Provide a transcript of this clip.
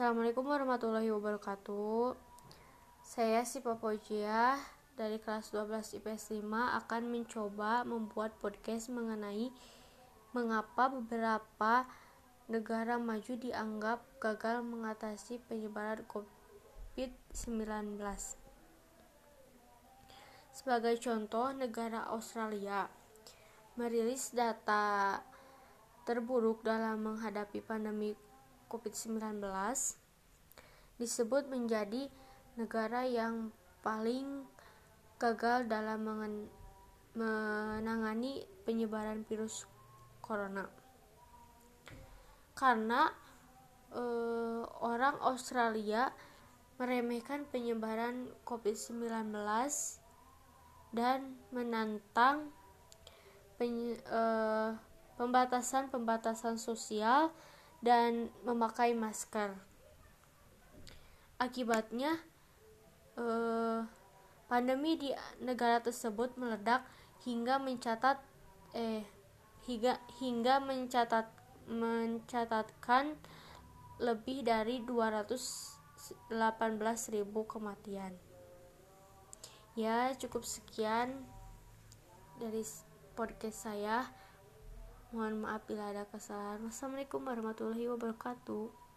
Assalamualaikum warahmatullahi wabarakatuh. Saya si Papojia dari kelas 12 IPS 5 akan mencoba membuat podcast mengenai mengapa beberapa negara maju dianggap gagal mengatasi penyebaran COVID-19. Sebagai contoh, negara Australia merilis data terburuk dalam menghadapi pandemi COVID-19 disebut menjadi negara yang paling gagal dalam menangani penyebaran virus corona. Karena eh, orang Australia meremehkan penyebaran COVID-19 dan menantang eh, pembatasan-pembatasan sosial dan memakai masker. Akibatnya, eh, pandemi di negara tersebut meledak hingga mencatat eh hingga hingga mencatat mencatatkan lebih dari 218.000 kematian. Ya, cukup sekian dari podcast saya. Mohon maaf bila ada kesalahan. Wassalamualaikum warahmatullahi wabarakatuh.